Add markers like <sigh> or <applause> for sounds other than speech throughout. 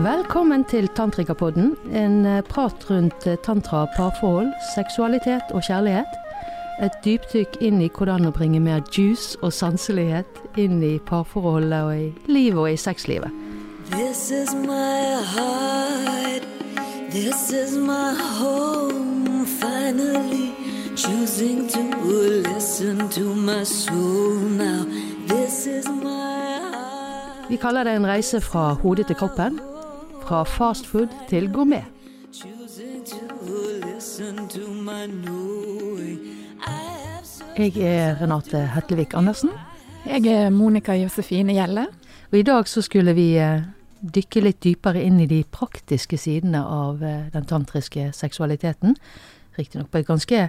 Velkommen til Tantrikapodden, en eh, prat rundt eh, tantra, parforhold, seksualitet og kjærlighet. Et dypdykk inn i hvordan å bringe mer juice og sanselighet inn i parforholdet og i livet og i sexlivet. This is my heart, this is my home. Finally choosing to listen to my soul now. This is my heart. Vi kaller det en reise fra hodet til kroppen. Fra fast food til gourmet. Jeg er Renate Hetlevik Andersen, Jeg er Monica Josefine Gjelle. og i dag så skulle vi eh, dykke litt dypere inn i de praktiske sidene av eh, den tantriske seksualiteten. Riktignok på et ganske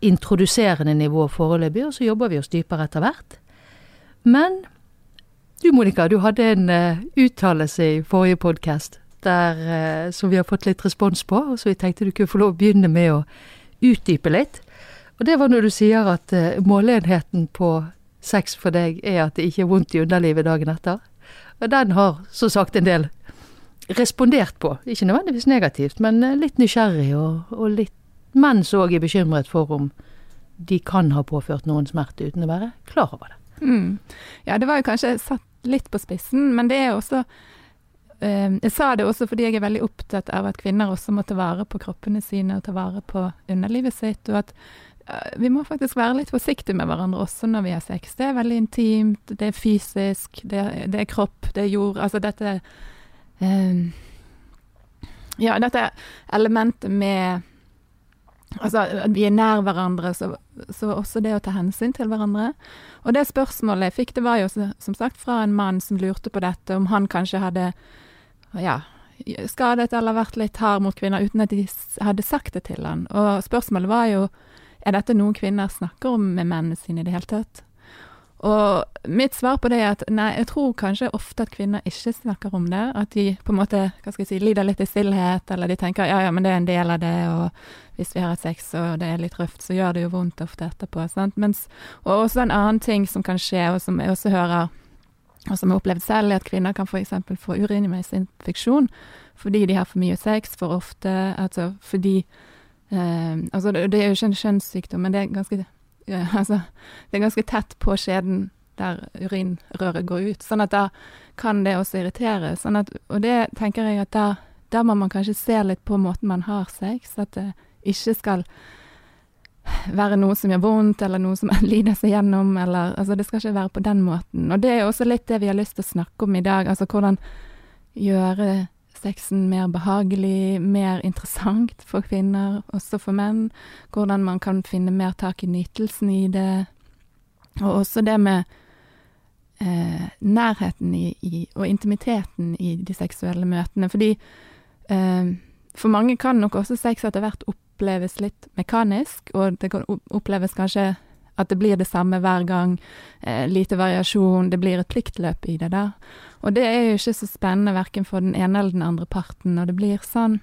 introduserende nivå foreløpig, og så jobber vi oss dypere etter hvert. Men du Monica, du hadde en uh, uttalelse i forrige podkast som vi har fått litt respons på, og så vi tenkte du kunne få lov å begynne med å utdype litt. Og det var når du sier at uh, måleenheten på sex for deg er at det ikke er vondt i underlivet dagen etter. Og den har så sagt en del respondert på. Ikke nødvendigvis negativt, men eh, litt nysgjerrig, og, og litt mens som òg er bekymret for om de kan ha påført noen smerte uten å være klar over det. Mm. Ja, det var jo kanskje satt litt på spissen, men det er også eh, Jeg sa det også fordi jeg er veldig opptatt av at kvinner også må ta vare på kroppene sine og ta vare på underlivet sitt, og at eh, vi må faktisk være litt forsiktige med hverandre også når vi har sex. Det er veldig intimt, det er fysisk, det, det er kropp, det er jord. Altså dette um, Ja, dette elementet med Altså at vi er nær hverandre, så, så også det å ta hensyn til hverandre. Og det spørsmålet jeg fikk, det var jo som sagt fra en mann som lurte på dette, om han kanskje hadde ja, skadet eller vært litt hard mot kvinner uten at de hadde sagt det til han. Og spørsmålet var jo er dette noe kvinner snakker om med mennene sine i det hele tatt. Og mitt svar på det er at nei, jeg tror kanskje ofte at kvinner ikke snakker om det. At de på en måte hva skal jeg si, lider litt i stillhet, eller de tenker ja ja, men det er en del av det, og hvis vi har hatt sex og det er litt røft, så gjør det jo vondt ofte etterpå. Sant? Mens, og også en annen ting som kan skje, og som jeg også hører, og som jeg har opplevd selv, er at kvinner kan f.eks. få urinveisinfeksjon fordi de har for mye sex for ofte, altså fordi eh, Altså det, er jo ikke en kjønnssykdom, men det er ganske <laughs> altså, det er ganske tett på skjeden der urinrøret går ut. Sånn at da kan det også irritere. Sånn at, og det tenker jeg at da, da må man kanskje se litt på måten man har sex, at det ikke skal være noe som gjør vondt, eller noe som <laughs> lider seg gjennom, eller Altså, det skal ikke være på den måten. Og det er også litt det vi har lyst til å snakke om i dag. Altså hvordan gjøre sexen mer behagelig, mer interessant for kvinner, også for menn. Hvordan man kan finne mer tak i nytelsen i det. Og også det med eh, nærheten i, i, og intimiteten i de seksuelle møtene. Fordi eh, for mange kan nok også sex etter hvert oppleves litt mekanisk, og det kan oppleves kanskje at det blir det samme hver gang. Eh, lite variasjon. Det blir et pliktløp i det der. Og det er jo ikke så spennende verken for den ene eller den andre parten når det blir sånn.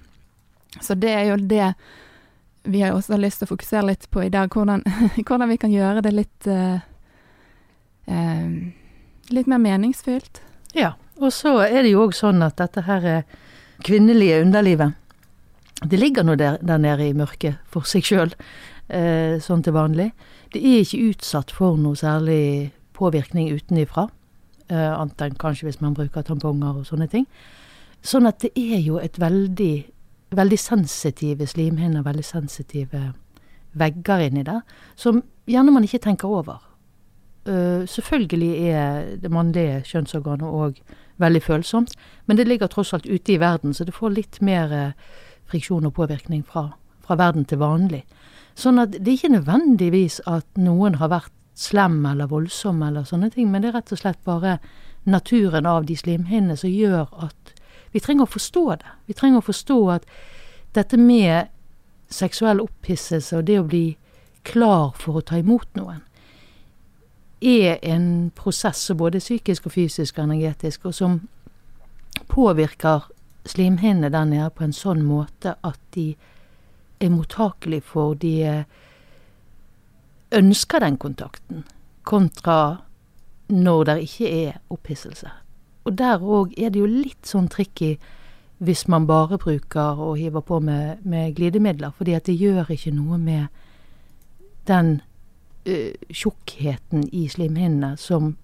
Så det er jo det vi har også lyst til å fokusere litt på i dag. Hvordan, <laughs> hvordan vi kan gjøre det litt eh, eh, Litt mer meningsfylt. Ja, og så er det jo òg sånn at dette her eh, kvinnelige underlivet, det ligger nå der, der nede i mørket for seg sjøl, eh, sånn til vanlig. Det er ikke utsatt for noe særlig påvirkning utenifra, Uh, annet enn kanskje hvis man bruker tamponger og sånne ting. Sånn at det er jo et veldig, veldig sensitive slimhinner, veldig sensitive vegger inni der, som gjerne man ikke tenker over. Uh, selvfølgelig er det mannlige kjønnsorganet òg veldig følsomt, men det ligger tross alt ute i verden, så det får litt mer uh, friksjon og påvirkning fra, fra verden til vanlig. Sånn at det er ikke nødvendigvis at noen har vært slem eller voldsom eller sånne ting, men det er rett og slett bare naturen av de slimhinnene som gjør at vi trenger å forstå det. Vi trenger å forstå at dette med seksuell opphisselse og det å bli klar for å ta imot noen, er en prosess som både psykisk og fysisk og energetisk, og som påvirker slimhinnene der nede på en sånn måte at de er mottakelig for de eh, ønsker den kontakten, kontra når det ikke er opphisselse. Og der òg er det jo litt sånn tricky hvis man bare bruker og hiver på med, med glidemidler, fordi at det gjør ikke noe med den ø, tjukkheten i slimhinnene som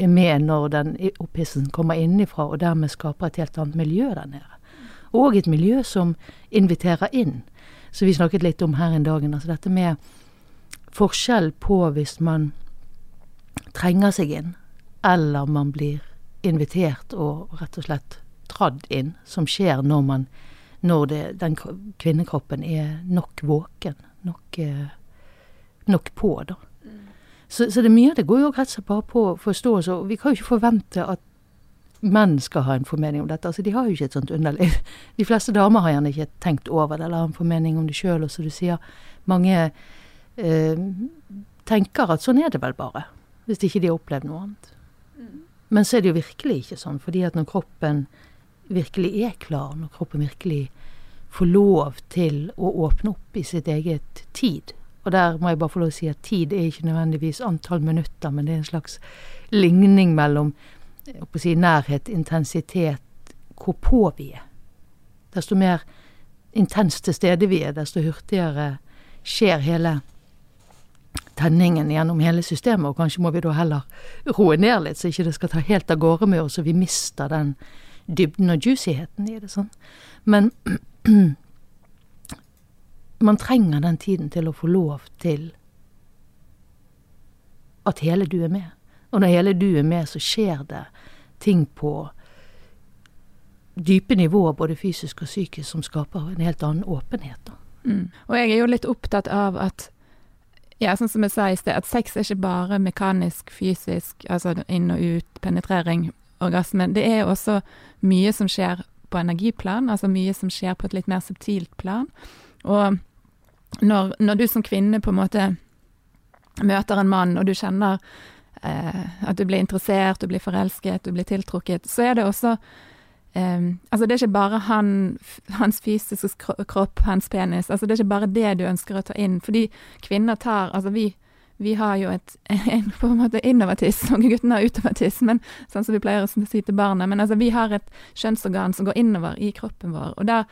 er med når den opphisselsen kommer innenfra, og dermed skaper et helt annet miljø der nede. Og et miljø som inviterer inn. Så vi snakket litt om her en dagen. Altså dette med forskjell på hvis man trenger seg inn, eller man blir invitert og rett og slett dradd inn, som skjer når man når det, den kvinnekroppen er nok våken, nok, eh, nok på, da. Så, så det mye av det går jo rett og slett bare på forståelse, og vi kan jo ikke forvente at menn skal ha en formening om dette. Altså, de har jo ikke et sånt underliv. <laughs> De fleste damer har gjerne ikke tenkt over det, eller har en formening om det sjøl, og som du sier, mange eh, tenker at sånn er det vel bare, hvis ikke de har opplevd noe annet. Men så er det jo virkelig ikke sånn, fordi at når kroppen virkelig er klar, når kroppen virkelig får lov til å åpne opp i sitt eget tid Og der må jeg bare få lov å si at tid er ikke nødvendigvis antall minutter, men det er en slags ligning mellom si, nærhet, intensitet, hvor på vi er. Desto mer intenst til stede vi er, desto hurtigere skjer hele tenningen gjennom hele systemet, og kanskje må vi da heller roe ned litt, så ikke det skal ta helt av gårde med oss, og vi mister den dybden og juicyheten i det. sånn. Men <clears throat> man trenger den tiden til å få lov til at hele du er med. Og når hele du er med, så skjer det ting på dype nivåer, både fysisk og psykisk, som skaper en helt annen åpenhet. da. Mm. Og jeg er jo litt opptatt av at ja, sånn som jeg sa i sted, at sex er ikke bare mekanisk, fysisk, altså inn og ut, penetrering, orgasme. Det er også mye som skjer på energiplan, altså mye som skjer på et litt mer subtilt plan. Og når, når du som kvinne på en måte møter en mann, og du kjenner at du blir interessert, du blir forelsket, du blir tiltrukket, så er det også eh, altså det er ikke bare han, hans fysiske kropp, hans penis, altså det er ikke bare det du ønsker å ta inn, fordi kvinner tar, altså vi, vi har jo et, <laughs> en på en måte innovatis, og guttene har utovatiss, men sånn som vi pleier å si til barna, men altså vi har et kjønnsorgan som går innover i kroppen vår, og da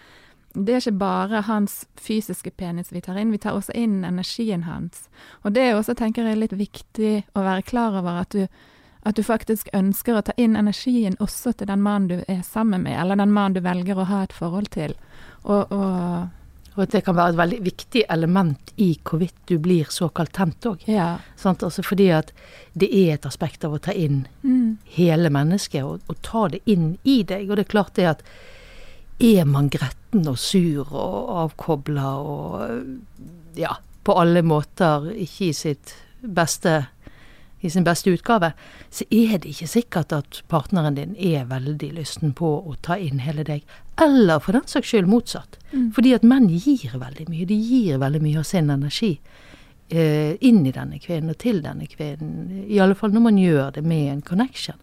det er ikke bare hans fysiske penis vi tar inn, vi tar også inn energien hans. Og det er også, tenker jeg, litt viktig å være klar over at du, at du faktisk ønsker å ta inn energien også til den mannen du er sammen med, eller den mannen du velger å ha et forhold til. Og, og Og at det kan være et veldig viktig element i hvorvidt du blir såkalt tent òg. ja. Altså fordi at det er et aspekt av å ta inn Mm. hele mennesket, og, og ta det inn i deg. Og det er klart det at er man gretten og sur og avkobla og ja, på alle måter ikke i sitt beste i sin beste utgave, så er det ikke sikkert at partneren din er veldig lysten på å ta inn hele deg. Eller for den saks skyld motsatt. Mm. Fordi at menn gir veldig mye. De gir veldig mye av sin energi eh, inn i denne kvinnen og til denne kvinnen. I alle fall når man gjør det med en connection.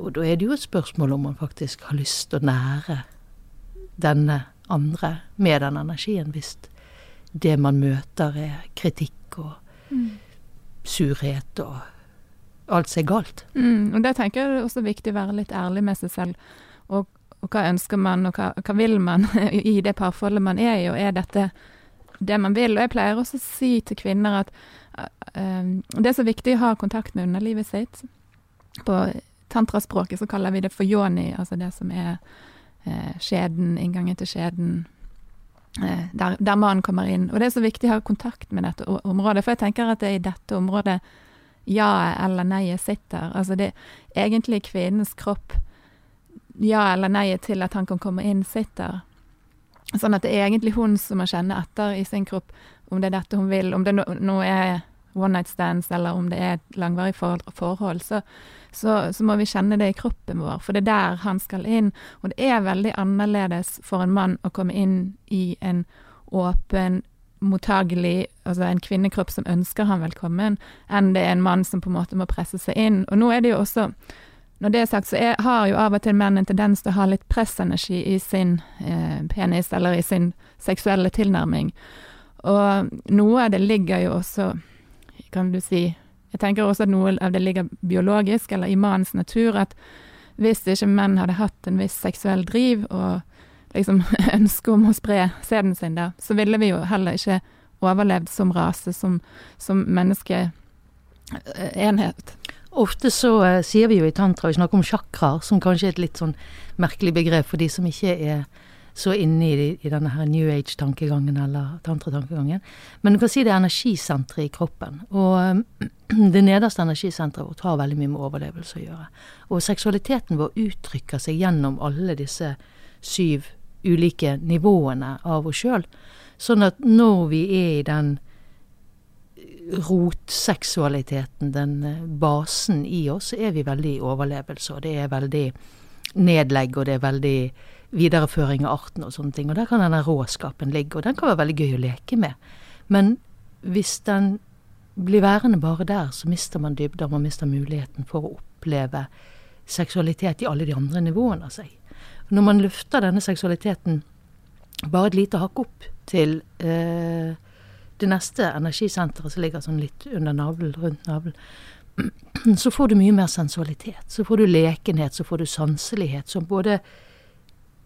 Og da er det jo et spørsmål om man faktisk har lyst til å nære denne andre med den energien, hvis det man møter er kritikk og Mm. surhet og alt som er galt. Mm, og det tenker jeg er også viktig å være litt ærlig med seg selv. Og, og hva ønsker man, og hva, hva vil man <laughs> i det parforholdet man er i, og er dette det man vil? Og jeg pleier også å si til kvinner at eh, det er så viktig å ha kontakt med underlivet sitt. På tantraspråket så kaller vi det for yoni, altså det som er skjeden, inngangen til skjeden. Eh, der, der mannen kommer inn. Og det er så viktig å ha kontakt med dette området, for jeg tenker at det er i dette området ja eller nei sitter. Altså det er egentlig kvinnens kropp ja eller nei til at han kan komme inn, sitter. Sånn at det er egentlig hun som må kjenne etter i sin kropp om det er dette hun vil, om det nå, nå er one night stands eller om det er et langvarig forhold, så, så, så må vi kjenne det i kroppen vår, for det er der han skal inn. Og det er veldig annerledes for en mann å komme inn i en åpen, mottagelig, altså en kvinnekropp som ønsker han velkommen, enn det er en mann som på en måte må presse seg inn. Og nå er det jo også når det er sagt, så er, har jo av og til menn en tendens til å ha litt pressenergi i sin eh, penis, eller i sin seksuelle tilnærming. Og noe av det ligger jo også, kan du si Jeg tenker også at noe av det ligger biologisk, eller i mannens natur, at hvis ikke menn hadde hatt en viss seksuell driv og liksom <laughs> ønske om å spre sæden sin, da, så ville vi jo heller ikke overlevd som rase, som, som menneskeenhet. Ofte så uh, sier vi jo i tantra, vi snakker om chakraer, som kanskje er et litt sånn merkelig begrep for de som ikke er så inne i, i denne her New Age-tankegangen eller tantratankegangen. Men du kan si det er energisenteret i kroppen. Og eh, <clears throat> det nederste energisenteret vårt har veldig mye med overlevelse å gjøre. Og seksualiteten vår uttrykker seg gjennom alle disse syv ulike nivåene av oss sjøl. Sånn at når vi er i den rotseksualiteten, den eh, basen i oss, så er vi veldig i overlevelse. Og det er veldig nedlegg, og det er veldig videreføring av arten og sånne ting. Og der kan denne råskapen ligge, og den kan være veldig gøy å leke med. Men hvis den blir værende bare der, så mister man dybder, man mister muligheten for å oppleve seksualitet i alle de andre nivåene av seg. Når man løfter denne seksualiteten bare et lite hakk opp til eh, det neste energisenteret som ligger sånn litt under navlen, rundt navlen, <clears throat> så får du mye mer sensualitet. Så får du lekenhet, så får du sanselighet, som både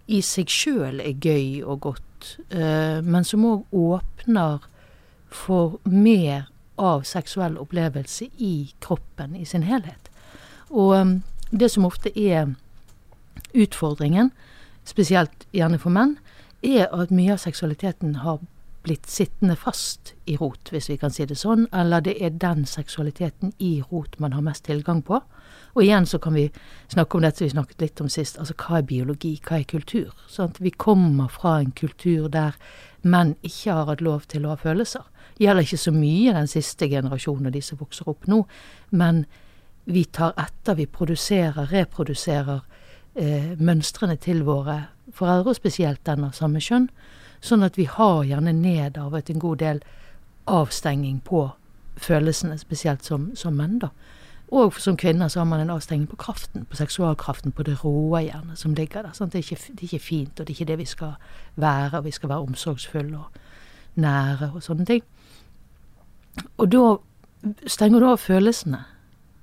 i seg sjøl er gøy og godt, eh, men som òg åpner for mer av seksuell opplevelse i kroppen i sin helhet. Og eh, det som ofte er utfordringen, spesielt gjerne for menn, er at mye av seksualiteten har blitt sittende fast i rot, hvis vi kan si det sånn, eller det er den seksualiteten i rot man har mest tilgang på. Og igjen så kan vi snakke om dette vi snakket litt om sist, altså hva er biologi, hva er kultur? Sant? vi kommer fra en kultur der menn ikke har hatt lov til å ha følelser. Det gjelder ikke så mye den siste generasjonen og de som vokser opp nå, men vi tar etter, vi produserer, reproduserer eh, mønstrene til våre foreldre, og spesielt den av samme kjønn. Sånn at vi har gjerne nedarvet en god del avstenging på følelsene, spesielt som, som menn, da. Og som kvinner så har man en avstenging på kraften, på seksualkraften, på det råe gjerne, som ligger der. Det, er ikke, det er ikke fint, og det er ikke det vi skal være. og Vi skal være omsorgsfulle og nære og sånne ting. Og da stenger du av følelsene.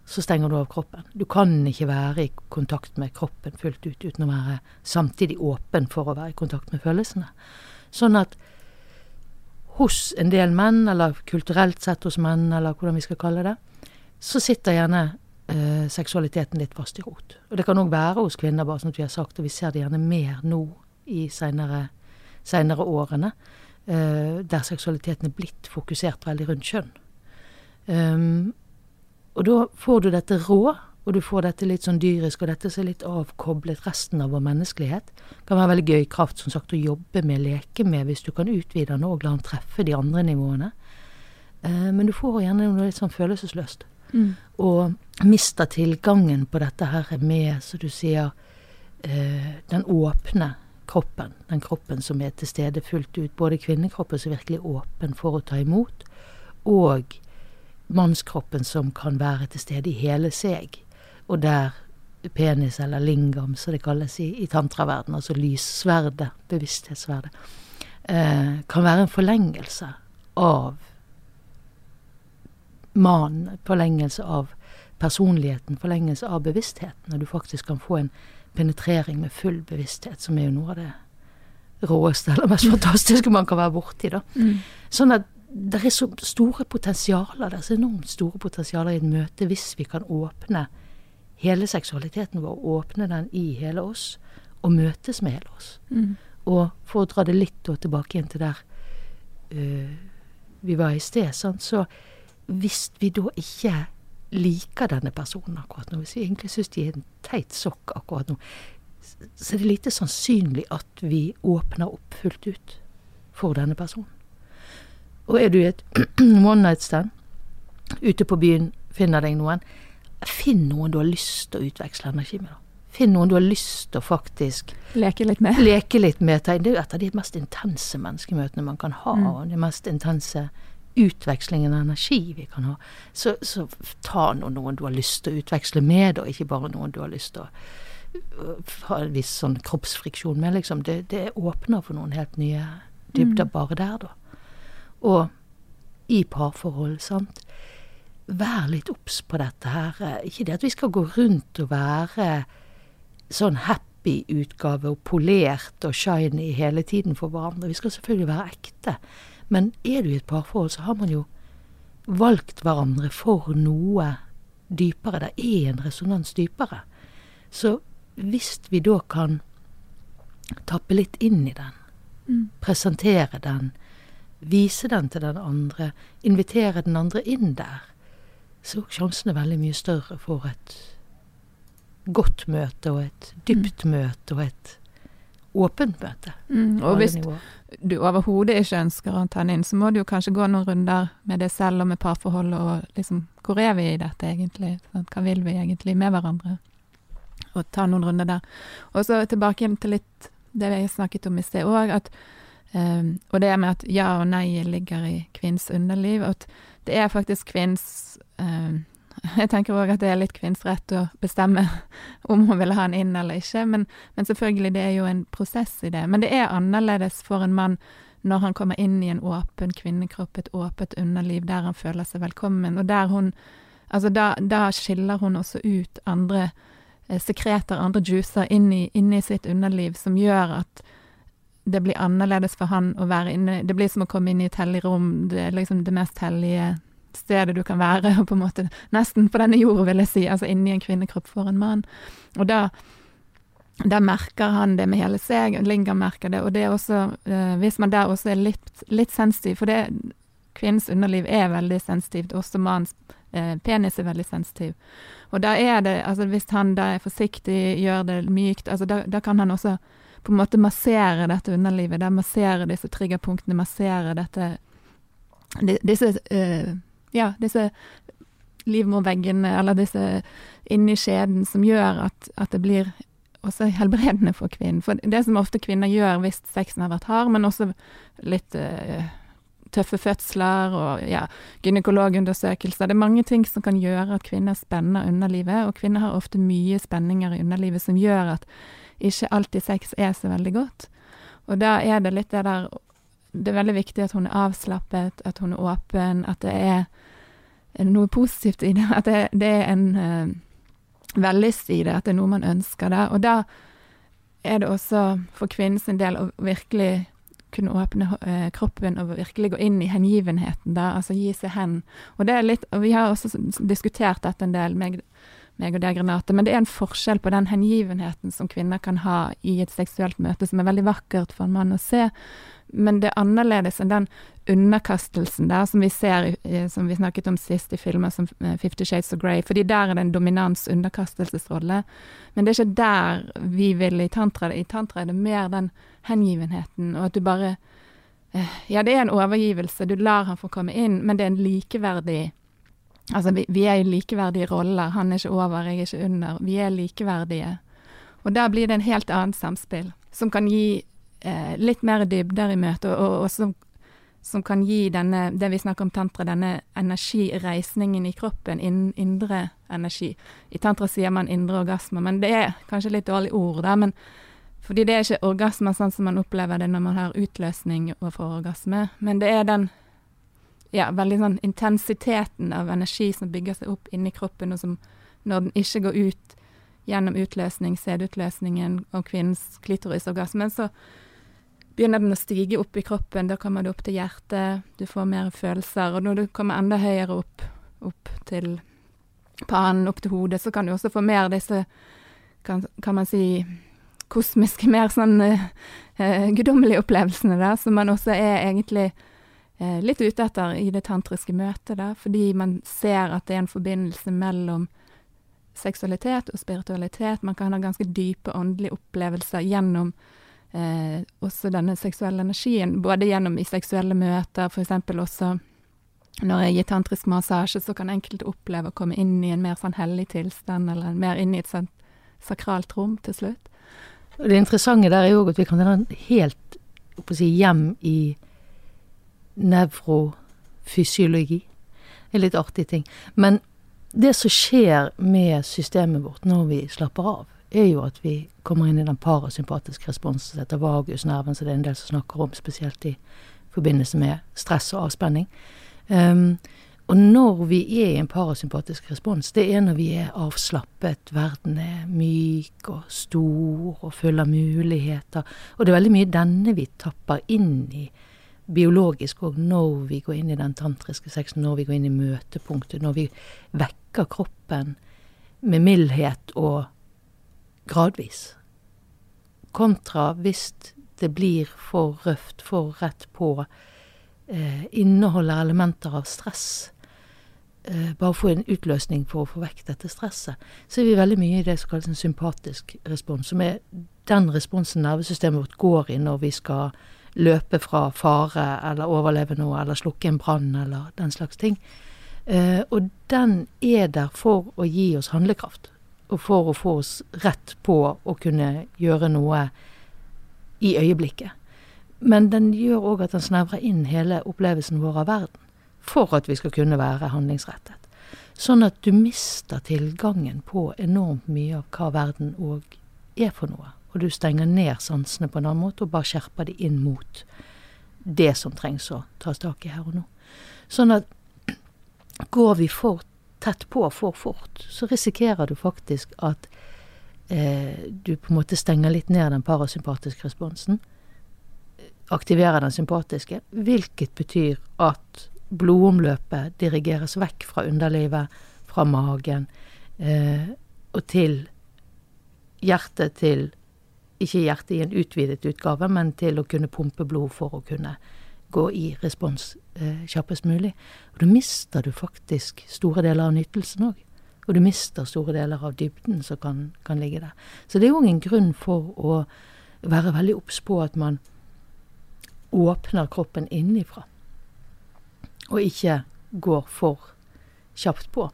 Så stenger du av kroppen. Du kan ikke være i kontakt med kroppen fullt ut uten å være samtidig åpen for å være i kontakt med følelsene. Sånn at hos en del menn, eller kulturelt sett hos menn, eller hvordan vi skal kalle det, så sitter gjerne eh, seksualiteten litt fast i rot. Og det kan òg være hos kvinner, bare som vi har sagt, og vi ser det gjerne mer nå i seinere årene, eh, der seksualiteten er blitt fokusert veldig rundt kjønn. Um, og da får du dette rå, og du får dette litt sånn dyrisk, og dette som er litt avkoblet resten av vår menneskelighet. Det kan være veldig gøy kraft som sagt å jobbe med, leke med, hvis du kan utvide den og la den treffe de andre nivåene. Eh, men du får gjerne noe litt sånn følelsesløst. Mm. Og mister tilgangen på dette her med, som du sier, eh, den åpne kroppen. Den kroppen som er til stede fullt ut. Både kvinnekroppen som er virkelig åpen for å ta imot, og mannskroppen som kan være til stede i hele seg og der penis, eller lingam, som det kalles i, i tantraverdenen, altså lyssverdet, bevissthetssverdet, eh, kan være en forlengelse av mannen, forlengelse av personligheten, forlengelse av bevisstheten, når du faktisk kan få en penetrering med full bevissthet, som er jo noe av det råeste eller mest fantastiske man kan være borti. da. Mm. Sånn at det er så store potensialer, det er så enormt store potensialer i et møte hvis vi kan åpne hele seksualiteten vår, åpne den i hele oss, og møtes med hele oss. Mm. Og for å dra det litt tilbake igjen til der uh, vi var i sted, sant? så hvis vi da ikke liker denne personen akkurat nå, hvis vi egentlig syns de er en teit sokk akkurat nå, så er det lite sannsynlig at vi åpner opp fullt ut for denne personen. Og er du i et <clears throat> one night stand ute på byen, finner deg noen, Finn noen du har lyst til å utveksle energi med. da. Finn noen du har lyst til å faktisk Leke litt med. Leke litt med. Det er jo et av de mest intense menneskemøtene man kan ha. Mm. og De mest intense utvekslingen av energi vi kan ha. Så, så ta noen, noen du har lyst til å utveksle med, og ikke bare noen du har lyst til å ha en viss sånn kroppsfriksjon med, liksom. Det, det åpner for noen helt nye dybder mm. bare der, da. Og i parforhold, sant vær litt obs på dette her. Ikke det at vi skal gå rundt og være sånn happy utgave og polert og shiny hele tiden for hverandre. Vi skal selvfølgelig være ekte. Men er du i et parforhold, så har man jo valgt hverandre for noe dypere. Det er en resonans dypere. Så hvis vi da kan tappe litt inn i den, Mm. presentere den, vise den til den andre, invitere den andre inn der, så er sjansene veldig mye større for et godt møte og et dypt møte og et åpent møte. Mm. Og hvis nivåer. du overhodet ikke ønsker å ta den inn, så må du jo kanskje gå noen runder med deg selv og med parforholdet og liksom Hvor er vi i dette egentlig? Hva vil vi egentlig med hverandre? Og ta noen runder der. Og så tilbake igjen til litt det vi snakket om i sted òg, at ehm, Og det med at ja og nei ligger i kvinns underliv. At det er faktisk kvinns ehm, <laughs> Jeg tenker òg at det er litt kvinns rett å bestemme <laughs> om hun vil ha den inn eller ikke, men men selvfølgelig, det er jo en prosess i det. Men det er annerledes for en mann når han kommer inn i en åpen kvinnekropp, et åpent underliv der han føler seg velkommen, og der hun Altså, da, da skiller hun også ut andre eh, sekreter, andre juicer, inn i sitt underliv, som gjør at det blir annerledes for han å være inne Det blir som å komme inn i et hellig rom. Det er liksom det mest hellige stedet du kan være, <laughs> og på en måte nesten på denne jorda, vil jeg si. Altså inni en kvinnekropp for en mann. Og da da merker han det med hele seg, Linga merker det. Og det er også, eh, hvis man der også er litt, litt sensitiv, for det, kvinnens underliv er veldig sensitivt, også mannens eh, penis er veldig sensitiv. Og da er det, altså hvis han da er forsiktig, gjør det mykt, altså da, da kan han også på en måte massere dette underlivet, der massere disse triggerpunktene, massere dette di- Disse uh, ja, disse livmorveggene, eller disse inni skjeden, som gjør at, at det blir også helbredende for kvinnen. For det som ofte kvinner gjør hvis sexen har vært hard, men også litt uh, tøffe fødsler og ja, gynekologundersøkelser. Det er mange ting som kan gjøre at kvinner spenner underlivet, og kvinner har ofte mye spenninger i underlivet som gjør at ikke alltid sex er så veldig godt. Og da er det litt det der Det er veldig viktig at hun er avslappet, at hun er åpen, at det er noe positivt i det. At det, det er en uh, vellyst i det, at det er noe man ønsker der. Og da er det også for kvinnens del å virkelig kunne åpne eh, kroppen og virkelig gå inn i hengivenheten, da, altså gi seg hen. Og det er litt, og vi har også diskutert dette en del, meg, meg og deg, Renate, men det er en forskjell på den hengivenheten som kvinner kan ha i et seksuelt møte, som er veldig vakkert for en mann å se, men det er annerledes enn den underkastelsen der som vi ser, som vi snakket om sist i filmer som eh, Fifty Shades of Grey, fordi der er det en dominans underkastelsesrolle. Men det er ikke der vi vil i tantra. I tantra er det mer den hengivenheten, og at du bare eh, Ja, det er en overgivelse, du lar han få komme inn, men det er en likeverdig Altså, vi, vi er i likeverdige roller. Han er ikke over, jeg er ikke under. Vi er likeverdige. Og der blir det en helt annet samspill, som kan gi eh, litt mer dybder i møtet, og, og, og som, som kan gi denne, det vi snakker om tantra, denne energireisningen i kroppen, inn, indre energi. I tantra sier man indre orgasme, men det er kanskje litt dårlig ord, da, men fordi det er ikke orgasme sånn som man opplever det når man har utløsning overfor orgasme, men det er den ja, veldig sånn intensiteten av energi som bygger seg opp inni kroppen, og som når den ikke går ut gjennom utløsning, sædutløsningen og kvinnens klitorisorgasme, så begynner den å stige opp i kroppen. Da kommer du opp til hjertet, du får mer følelser. Og når du kommer enda høyere opp, opp til pannen, opp til hodet, så kan du også få mer disse, kan, kan man si, kosmiske, mer sånn uh, uh, guddommelige opplevelsene der, som man også er egentlig litt ute etter i det tantriske møtet, da, fordi man ser at det er en forbindelse mellom seksualitet og spiritualitet. Man kan ha ganske dype åndelige opplevelser gjennom eh, også denne seksuelle energien, både gjennom i seksuelle møter, f.eks. også når jeg gir tantrisk massasje, så kan enkelte oppleve å komme inn i en mer sånn hellig tilstand, eller mer inn i et sånt sakralt rom til slutt. Det interessante der er jo at vi kan ha helt si, hjem i nevrofysiologi. Er litt artig ting. Men det som skjer med systemet vårt når vi slapper av, er jo at vi kommer inn i den parasympatiske responsen heter vagusnerven, som det er en del som snakker om, spesielt i forbindelse med stress og avspenning. Um, Og når vi er i en parasympatisk respons, det er når vi er avslappet, verden er myk og stor og full av muligheter. Og det er veldig mye denne vi tapper inn i biologisk òg når vi går inn i den tantriske sexen, når vi går inn i møtepunktet, når vi vekker kroppen med mildhet og gradvis. Kontra hvis det blir for røft, for rett på, eh, inneholder elementer av stress eh, bare få en utløsning for å få vekk dette stresset, så er vi veldig mye i det som kalles en sympatisk respons, som er den responsen nervesystemet vårt går i når vi skal løpe fra fare eller overleve noe eller slukke en brann eller den slags ting. Eh, og den er der for å gi oss handlekraft, og for å få oss rett på å kunne gjøre noe i øyeblikket. Men den gjør òg at den snevrer inn hele opplevelsen vår av verden for at vi skal kunne være handlingsrettet. Sånn at du mister tilgangen på enormt mye av hva verden òg er for noe. Og du stenger ned sansene på en annen måte og bare skjerper de inn mot det som trengs å tas tak i her og nå. Sånn at går vi for tett på for fort, så risikerer du faktisk at eh, du på en måte stenger litt ned den parasympatiske responsen. Aktiverer den sympatiske, hvilket betyr at blodomløpet dirigeres vekk fra underlivet, fra magen, eh, og til hjertet til Ikke hjertet i en utvidet utgave, men til å kunne pumpe blod for å kunne gå i respons eh, kjappest mulig. Og da mister du faktisk store deler av nytelsen òg. Og du mister store deler av dybden som kan, kan ligge der. Så det er òg en grunn for å være veldig obs på at man åpner kroppen innifra og ikke går for kjapt på.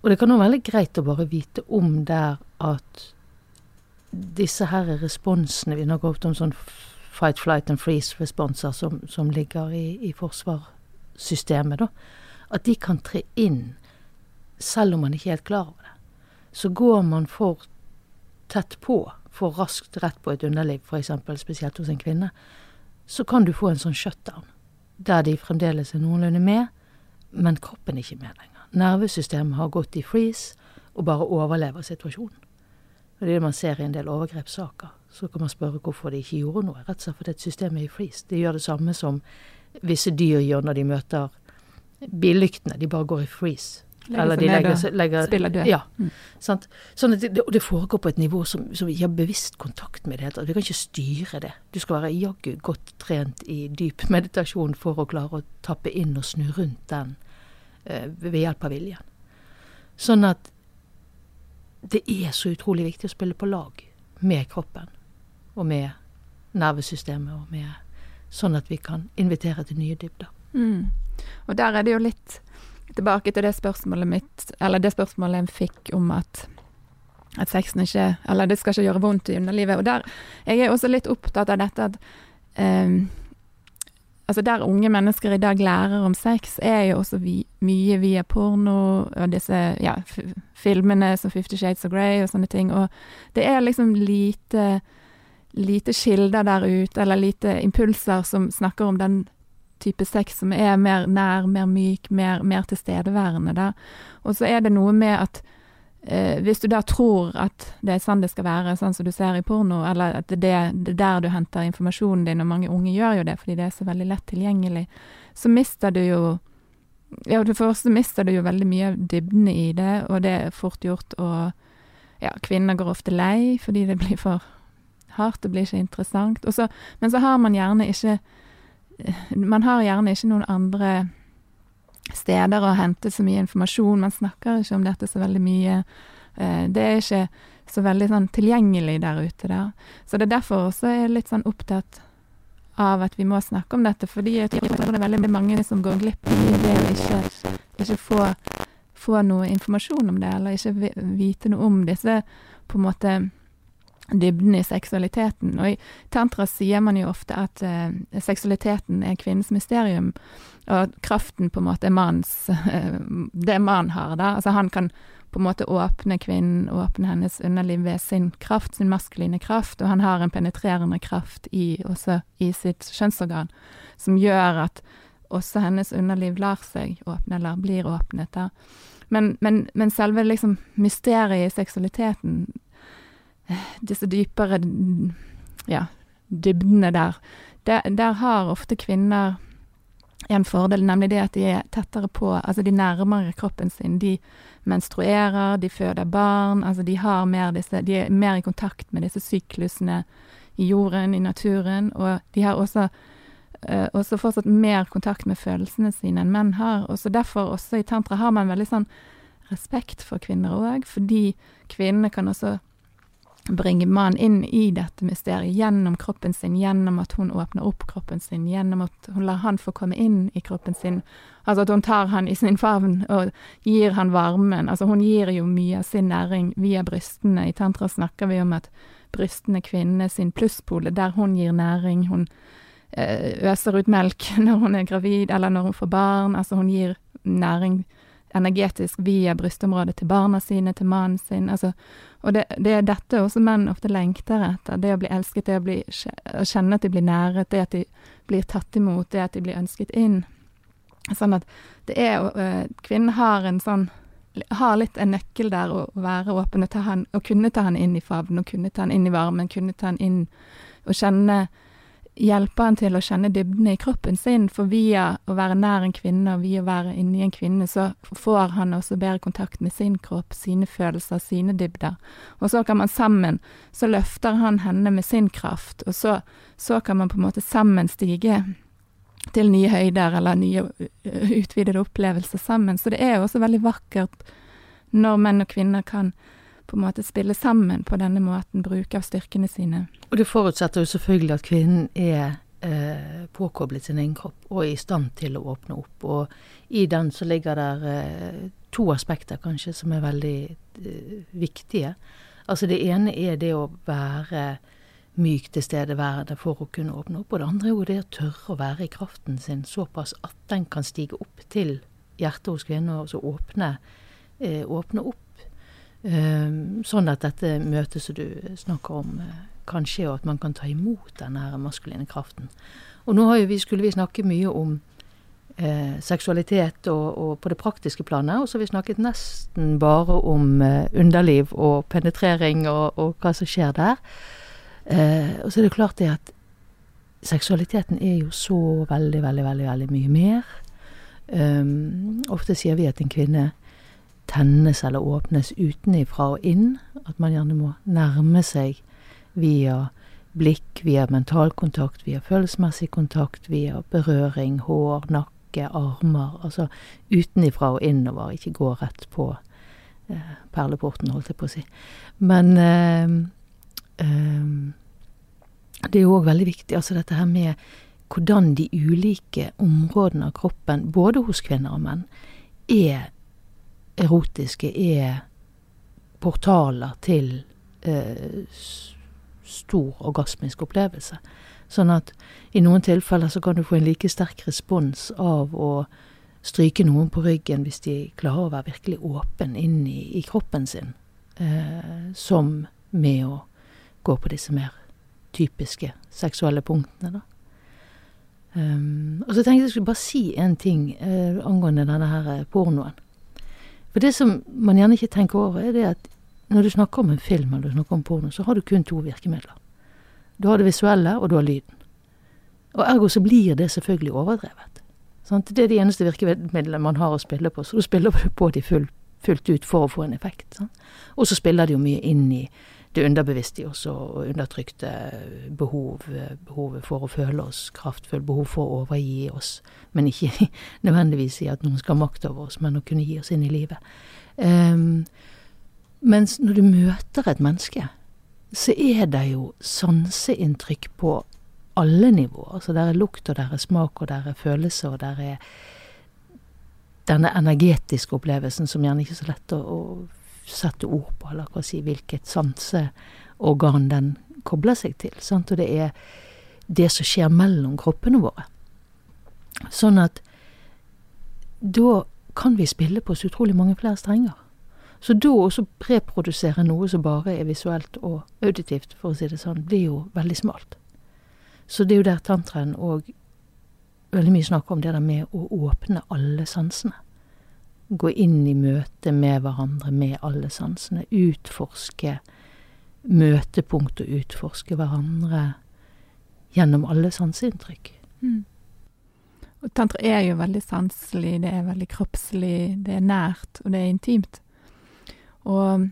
Og det kan være greit å bare vite om der at disse her responsene Vi snakker ofte om sånn fight, flight and freeze-responser som, som, ligger i, i forsvarssystemet, da. At de kan tre inn selv om man ikke er helt klar over det. Så går man for tett på, for raskt rett på et underliv, f.eks., spesielt hos en kvinne, så kan du få en sånn shutdown der de fremdeles er noenlunde med, men kroppen er ikke med lenger. Nervesystemet har gått i freeze og bare overlever situasjonen. Det man ser i en del overgrepssaker. Så kan man spørre hvorfor de ikke gjorde noe. Rett og slett fordi systemet er i freeze. De gjør det samme som visse dyr gjør når de møter billyktene. De bare går i freeze. Legger seg ned og legger, spiller død. Ja. Mm. Sånn at det, det foregår på et nivå som, som vi har bevisst kontakt med det hele tatt. Vi kan ikke styre det. Du skal være jaggu godt trent i dyp meditasjon for å klare å tappe inn og snu rundt den eh, ved hjelp av viljen. Sånn at det er så utrolig viktig å spille på lag med kroppen og med nervesystemet og med Sånn at vi kan invitere til nye dybder. Mm. Og der er det jo litt tilbake til det spørsmålet mitt, eller det spørsmålet jeg fikk om at at sexen ikke Eller det skal ikke gjøre vondt i underlivet. Og der Jeg er også litt opptatt av dette at um, Altså der unge mennesker i dag lærer om sex, er jo også vi, mye via porno og disse ja, filmene som Fifty Shades of Grey og sånne ting. Og det er liksom lite lite kilder der ute, eller lite impulser som snakker om den type sex som er mer nær, mer myk, mer, mer tilstedeværende. Da. Og så er det noe med at eh, hvis du da tror at det er sånn det skal være, sånn som du ser i porno, eller at det, er der du henter informasjonen din, og mange unge gjør jo det fordi det er så veldig lett tilgjengelig, så mister du jo Ja, for det første mister du jo veldig mye av dybden i det, og det er fort gjort å Ja, kvinner går ofte lei fordi det blir for hardt, det blir ikke interessant. Også, men så har man gjerne ikke man har gjerne ikke noen andre steder å hente så mye informasjon. Man snakker ikke om dette så veldig mye. Eh, det er ikke så veldig sånn tilgjengelig der ute der. Så det er derfor også jeg er litt sånn opptatt av at vi må snakke om dette, fordi jeg tror det er veldig mange som går glipp av det å ikke, ikke få, få noe informasjon om det, eller ikke vite noe om disse på en måte dybden i seksualiteten. Og i tantra sier man jo ofte at eh, seksualiteten er kvinnens mysterium, og kraften på en måte er mannens uh, Det mannen har, da. Altså han kan på en måte åpne kvinnen, åpne hennes underliv ved sin kraft, sin maskuline kraft, og han har en penetrerende kraft i, også i sitt kjønnsorgan, som gjør at også hennes underliv lar seg åpne, eller blir åpnet. da. Men, men, men selve liksom mysteriet i seksualiteten, eh, disse dypere ja, dybdene der, der, der har ofte kvinner en fordel, nemlig det at de er tettere på, altså de nærmere kroppen sin. De menstruerer, de føder barn, altså de har mer disse, de er mer i kontakt med disse syklusene i jorden, i naturen, og de har også, eh, også fortsatt mer kontakt med følelsene sine enn menn har. Og så derfor også i tantra har man veldig sånn respekt for kvinner òg, fordi kvinnene kan også bringe mannen inn i dette mysteriet gjennom kroppen sin, gjennom at hun åpner opp kroppen sin, gjennom at hun lar han få komme inn i kroppen sin. Altså at hun tar han i sin favn og gir han varmen. Altså hun gir jo mye av sin næring via brystene. I tantra snakker vi om at brystene er sin plusspole, der hun gir næring. Hun eh, øser ut melk <laughs> når hun er gravid, eller når hun får barn. Altså hun gir næring energetisk via brystområdet til barna sine, til mannen sin. Altså, og det, det, er dette også menn ofte lengter etter. Det å bli elsket, det å, bli, å kjenne at de blir næret, det at de blir tatt imot, det at de blir ønsket inn. Sånn at det er øh, Kvinnen har en sånn har litt en nøkkel der å være åpen og, ta han, og kunne ta han inn i favnen, og kunne ta han inn i varmen, kunne ta han inn og kjenne hjelpe han til å kjenne dybdene i kroppen sin, for via å være nær en kvinne og via å være inni en kvinne, så får han også bedre kontakt med sin kropp, sine følelser, sine dybder. Og så kan man sammen, så løfter han henne med sin kraft, og så, så kan man på en måte sammen stige til nye høyder eller nye utvidede opplevelser sammen. Så det er også veldig vakkert når menn og kvinner kan på en måte spille sammen på denne måten, bruke av styrkene sine. Og det forutsetter jo selvfølgelig at kvinnen er eh, påkoblet sin egen kropp og er i stand til å åpne opp. Og i den så ligger der eh, to aspekter kanskje som er veldig eh, viktige. Altså det ene er det å være myk tilstedeværende for å kunne åpne opp. Og det andre er jo det å tørre å være i kraften sin såpass at den kan stige opp til hjertet hos kvinnen og så åpne, eh, åpne opp sånn at dette møtet som du snakker om, eh, kan skje, og at man kan ta imot denne maskuline kraften. Og nå vi, skulle vi snakke mye om eh, seksualitet og, og, på det praktiske planet, og så har vi snakket nesten bare om eh, underliv og penetrering og, og, hva som skjer der. Eh, og så er det klart det at seksualiteten er jo så veldig, veldig, veldig, veldig mye mer. Um, ofte sier vi at en kvinne tennes eller åpnes utenifra og inn. At man gjerne må nærme seg via blikk, via mentalkontakt, via følelsesmessig kontakt, via berøring, hår, nakke, armer. Altså utenifra og innover, ikke gå rett på eh, perleporten, holdt jeg på å si. Men eh, eh, det er jo òg veldig viktig, altså dette her med hvordan de ulike områdene av kroppen, både hos kvinner og menn, er erotiske er portaler til eh, stor orgasmisk opplevelse. Sånn at i noen tilfeller så kan du få en like sterk respons av å stryke noen på ryggen hvis de klarer å være virkelig åpen inn i, i kroppen sin, eh, som med å gå på disse mer typiske seksuelle punktene, da. Um, og så tenkte jeg jeg skulle bare si en ting eh, angående denne her pornoen. For det som man gjerne ikke tenker over, er det at når du snakker om en film eller du snakker om porno, så har du kun to virkemidler. Du har det visuelle, og du har lyden. Og ergo så blir det selvfølgelig overdrevet. Sant? Det er de eneste virkemidlene man har å spille på, så du spiller på de full, fullt ut for å få en effekt. Sant? Og så spiller de jo mye inn i det underbevisste i oss og undertrykte behov, behovet for å føle oss kraftfulle, behov for å overgi oss, men ikke <laughs> nødvendigvis i at noen skal ha makt over oss, men å kunne gi oss inn i livet. Um, mens når du møter et menneske, så er det jo sanseinntrykk på alle nivåer. Så der er lukt, og der er smak, og der er følelse, og der er denne energetiske opplevelsen som gjerne ikke er så lett å, å sette ord på, eller si, hvilket sanseorgan den kobler seg til. Sant? Og det er det som skjer mellom kroppene våre. Sånn at da kan vi spille på så utrolig mange flere strenger. Så da også preprodusere noe som bare er visuelt og auditivt, for å si det sånn, blir jo veldig smalt. Så det er jo der tantraen òg veldig mye snakk om det der med å åpne alle sansene. Gå inn i møte med hverandre med alle sansene. Utforske møtepunkt og utforske hverandre gjennom alle sanseinntrykk. Mm. Og tantra er jo veldig sanselig, det er veldig kroppslig, det er nært, og det er intimt. Og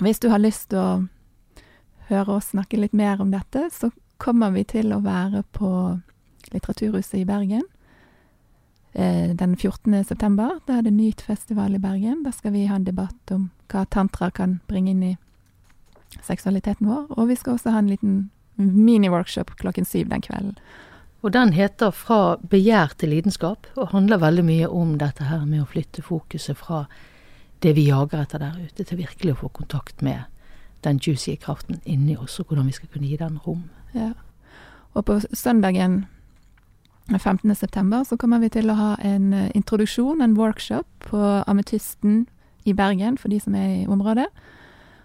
hvis du har lyst til å høre oss snakke litt mer om dette, så kommer vi til å være på Litteraturhuset i Bergen den 14. september. Da er det nytt festival i Bergen. Da skal vi ha en debatt om hva tantra kan bringe inn i seksualiteten vår. Og vi skal også ha en liten mini-workshop klokken syv den kvelden. Og den heter Fra begjær til lidenskap, og handler veldig mye om dette her med å flytte fokuset fra det vi jager etter der ute, til virkelig å få kontakt med den juicy kraften inni oss, og hvordan vi skal kunne gi den rom. Ja. Og på søndagen 15. september så kommer vi til å ha en eh, introduksjon, en workshop, på Ametysten i Bergen, for de som er i området.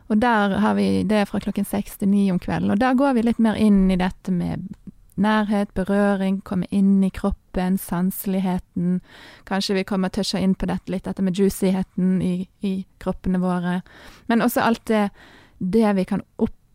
Og der har vi det fra klokken seks til ni om kvelden. Og da går vi litt mer inn i dette med nærhet, berøring, komme inn i kroppen, sanseligheten. Kanskje vi kommer tøsja inn på dette litt, dette med juicyheten i, i kroppene våre. Men også alt det, det vi kan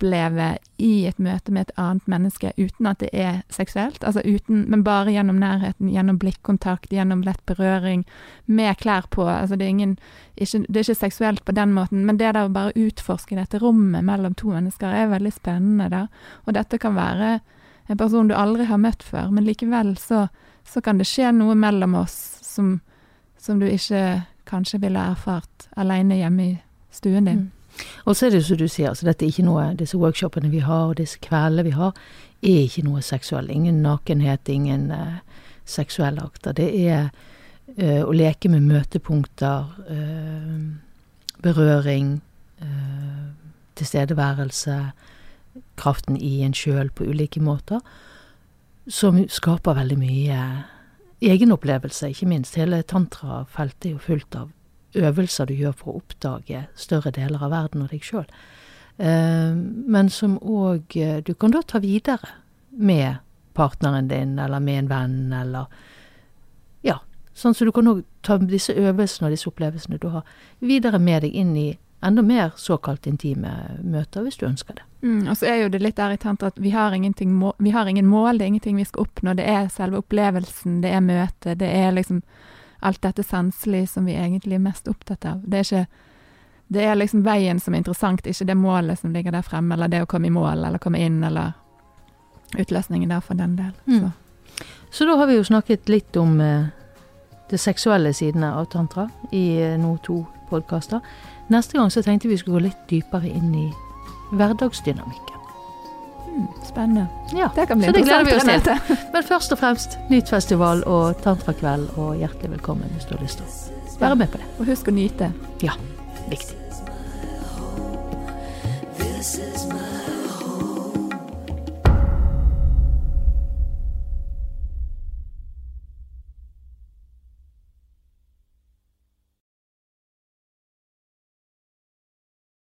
oppleve i et møte med et annet menneske uten at det er seksuelt. Altså uten, men bare gjennom nærheten, gjennom blikkontakt, gjennom lett berøring, med klær på. Altså det er ingen ikke, Det er ikke seksuelt på den måten, men det der å bare utforske dette rommet mellom to mennesker er veldig spennende der. Og dette kan være en person du aldri har møtt før, men likevel så, så kan det skje noe mellom oss som, som du ikke kanskje ville erfart alene hjemme i stuen din. Mm. Og så er det som du sier, altså dette er ikke noe, disse workshopene vi har, og disse kveldene vi har, er ikke noe seksuell. Ingen nakenhet, ingen uh, seksuelle akter. Det er uh, å leke med møtepunkter, uh, berøring, tilstedeværelse, kraften i en sjøl på ulike måter, som skaper veldig mye egenopplevelse, ikke minst. Hele tantrafeltet er jo fullt av øvelser du gjør for å oppdage større deler av verden og deg sjøl. Eh, men som òg du kan da ta videre med partneren din, eller med en venn, eller Ja. Sånn så du kan òg ta disse øvelsene og disse opplevelsene du har, videre med deg inn i enda mer såkalt intime møter, hvis du ønsker det. Mm, og så er jo det litt der i tantra at vi har, vi har ingen mål, det er ingenting vi skal oppnå. Det er selve opplevelsen, det er møtet, det er liksom alt dette sanselige som vi egentlig er mest opptatt av. Det er ikke Det er liksom veien som er interessant, ikke det målet som ligger der fremme, eller det å komme i mål, eller komme inn, eller utløsningen der for den del. Mm. Så. så da har vi jo snakket litt om eh, det seksuelle sidene av tantra i eh, nå to podkaster. Neste gang så tenkte vi skulle gå litt dypere inn i hverdagsdynamikken. Mm, spennende. Ja, Det kan bli så det gleder vi oss til. Men først og fremst Nytfestival og Tantrakveld, og hjertelig velkommen hvis du har lyst til å være med på det. Og husk å nyte. Ja, viktig. This is